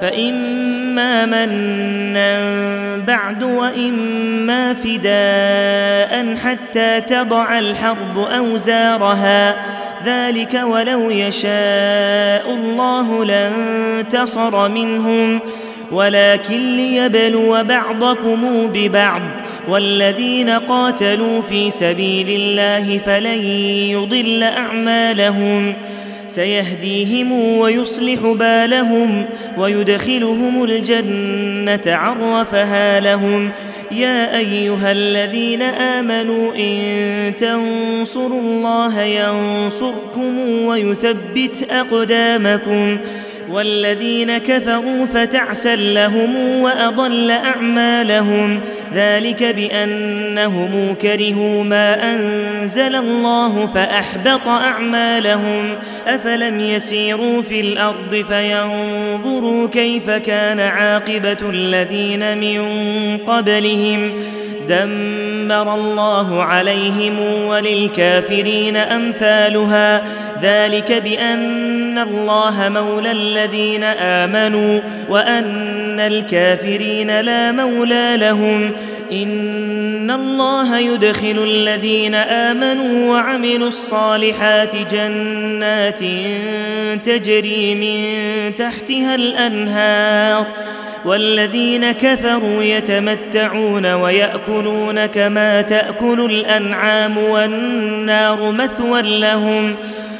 فإما منا بعد وإما فداء حتى تضع الحرب أوزارها. ذلك ولو يشاء الله لانتصر منهم. ولكن ليبلو بعضكم ببعض. والذين قاتلوا في سبيل الله فلن يضل أعمالهم. سيهديهم ويصلح بالهم ويدخلهم الجنة عرفها لهم. يا أيها الذين آمنوا إن تنصروا الله ينصركم ويثبت أقدامكم. والذين كفروا فتعسا لهم وأضل أعمالهم. ذلك بأنهم كرهوا ما أنزل الله فأحبط أعمالهم. أفلم يسيروا في الأرض فينظروا كيف كان عاقبة الذين من قبلهم. دمر الله عليهم وللكافرين أمثالها. ذلك بأن الله مولى الذين آمنوا وان الكافرين لا مولى لهم. إن الله يدخل الذين آمنوا وعملوا الصالحات جنات تجري من تحتها الأنهار. والذين كفروا يتمتعون ويأكلون كما تأكل الأنعام والنار مثوى لهم.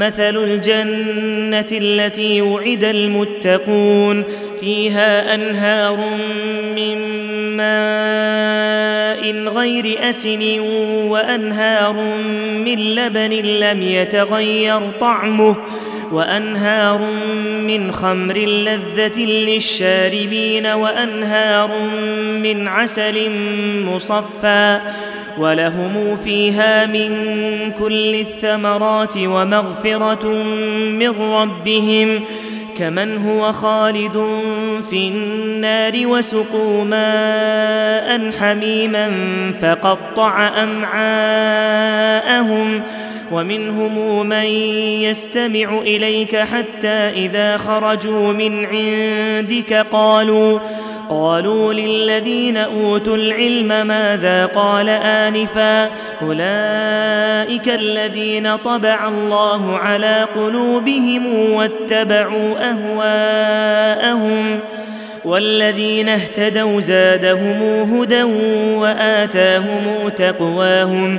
مثل الجنة التي وعد المتقون فيها أنهار من ماء غير أسن وأنهار من لبن لم يتغير طعمه. وأنهار من خمر لذة للشاربين وأنهار من عسل مصفى ولهم فيها من كل الثمرات ومغفرة من ربهم كمن هو خالد في النار وسقوا ماء حميما فقطع أمعاءهم ومنهم من يستمع إليك حتى إذا خرجوا من عندك قالوا قالوا للذين أوتوا العلم ماذا قال آنفا؟ أولئك الذين طبع الله على قلوبهم واتبعوا أهواءهم والذين اهتدوا زادهم هدى وآتاهم تقواهم.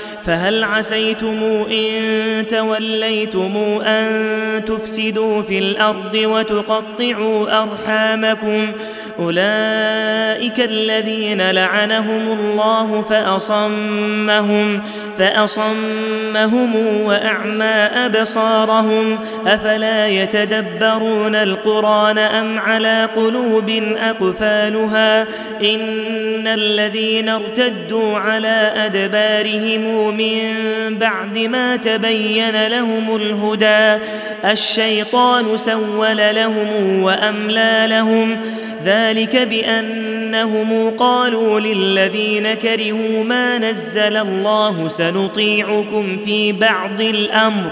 فهل عسيتم إن توليتم أن تفسدوا في الأرض وتقطعوا أرحامكم أولئك الذين لعنهم الله فأصمهم فأصمهم وأعمى أبصارهم. أفلا يتدبرون القرآن أم على قلوب أقفالها؟ إن الذين ارتدوا على أدبارهم من بعد ما تبين لهم الهدى. الشيطان سول لهم وأملى لهم. ذلك بأنهم قالوا للذين كرهوا ما نزل الله سنطيعكم في بعض الأمر.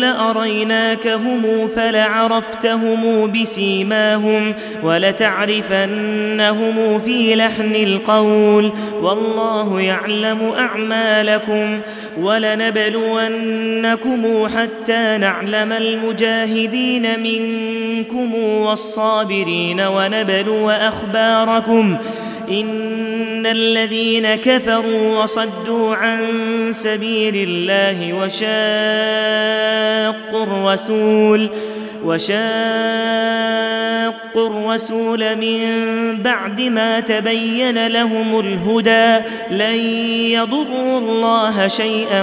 لأريناكهم فلعرفتهم بسيماهم ولتعرفنهم في لحن القول والله يعلم أعمالكم ولنبلونكم حتى نعلم المجاهدين منكم والصابرين ونبلو أخباركم إن الذين كفروا وصدوا عن سبيل الله وشاقوا الرسول وشاقوا الرسول من بعد ما تبين لهم الهدى لن يضروا الله شيئا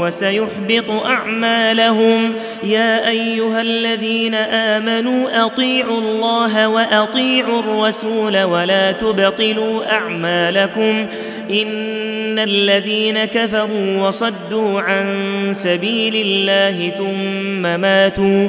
وسيحبط أعمالهم. يا أيها الذين آمنوا أطيعوا الله وأطيعوا الرسول ولا تبطلوا أعمالكم. إن الذين كفروا وصدوا عن سبيل الله ثم ماتوا.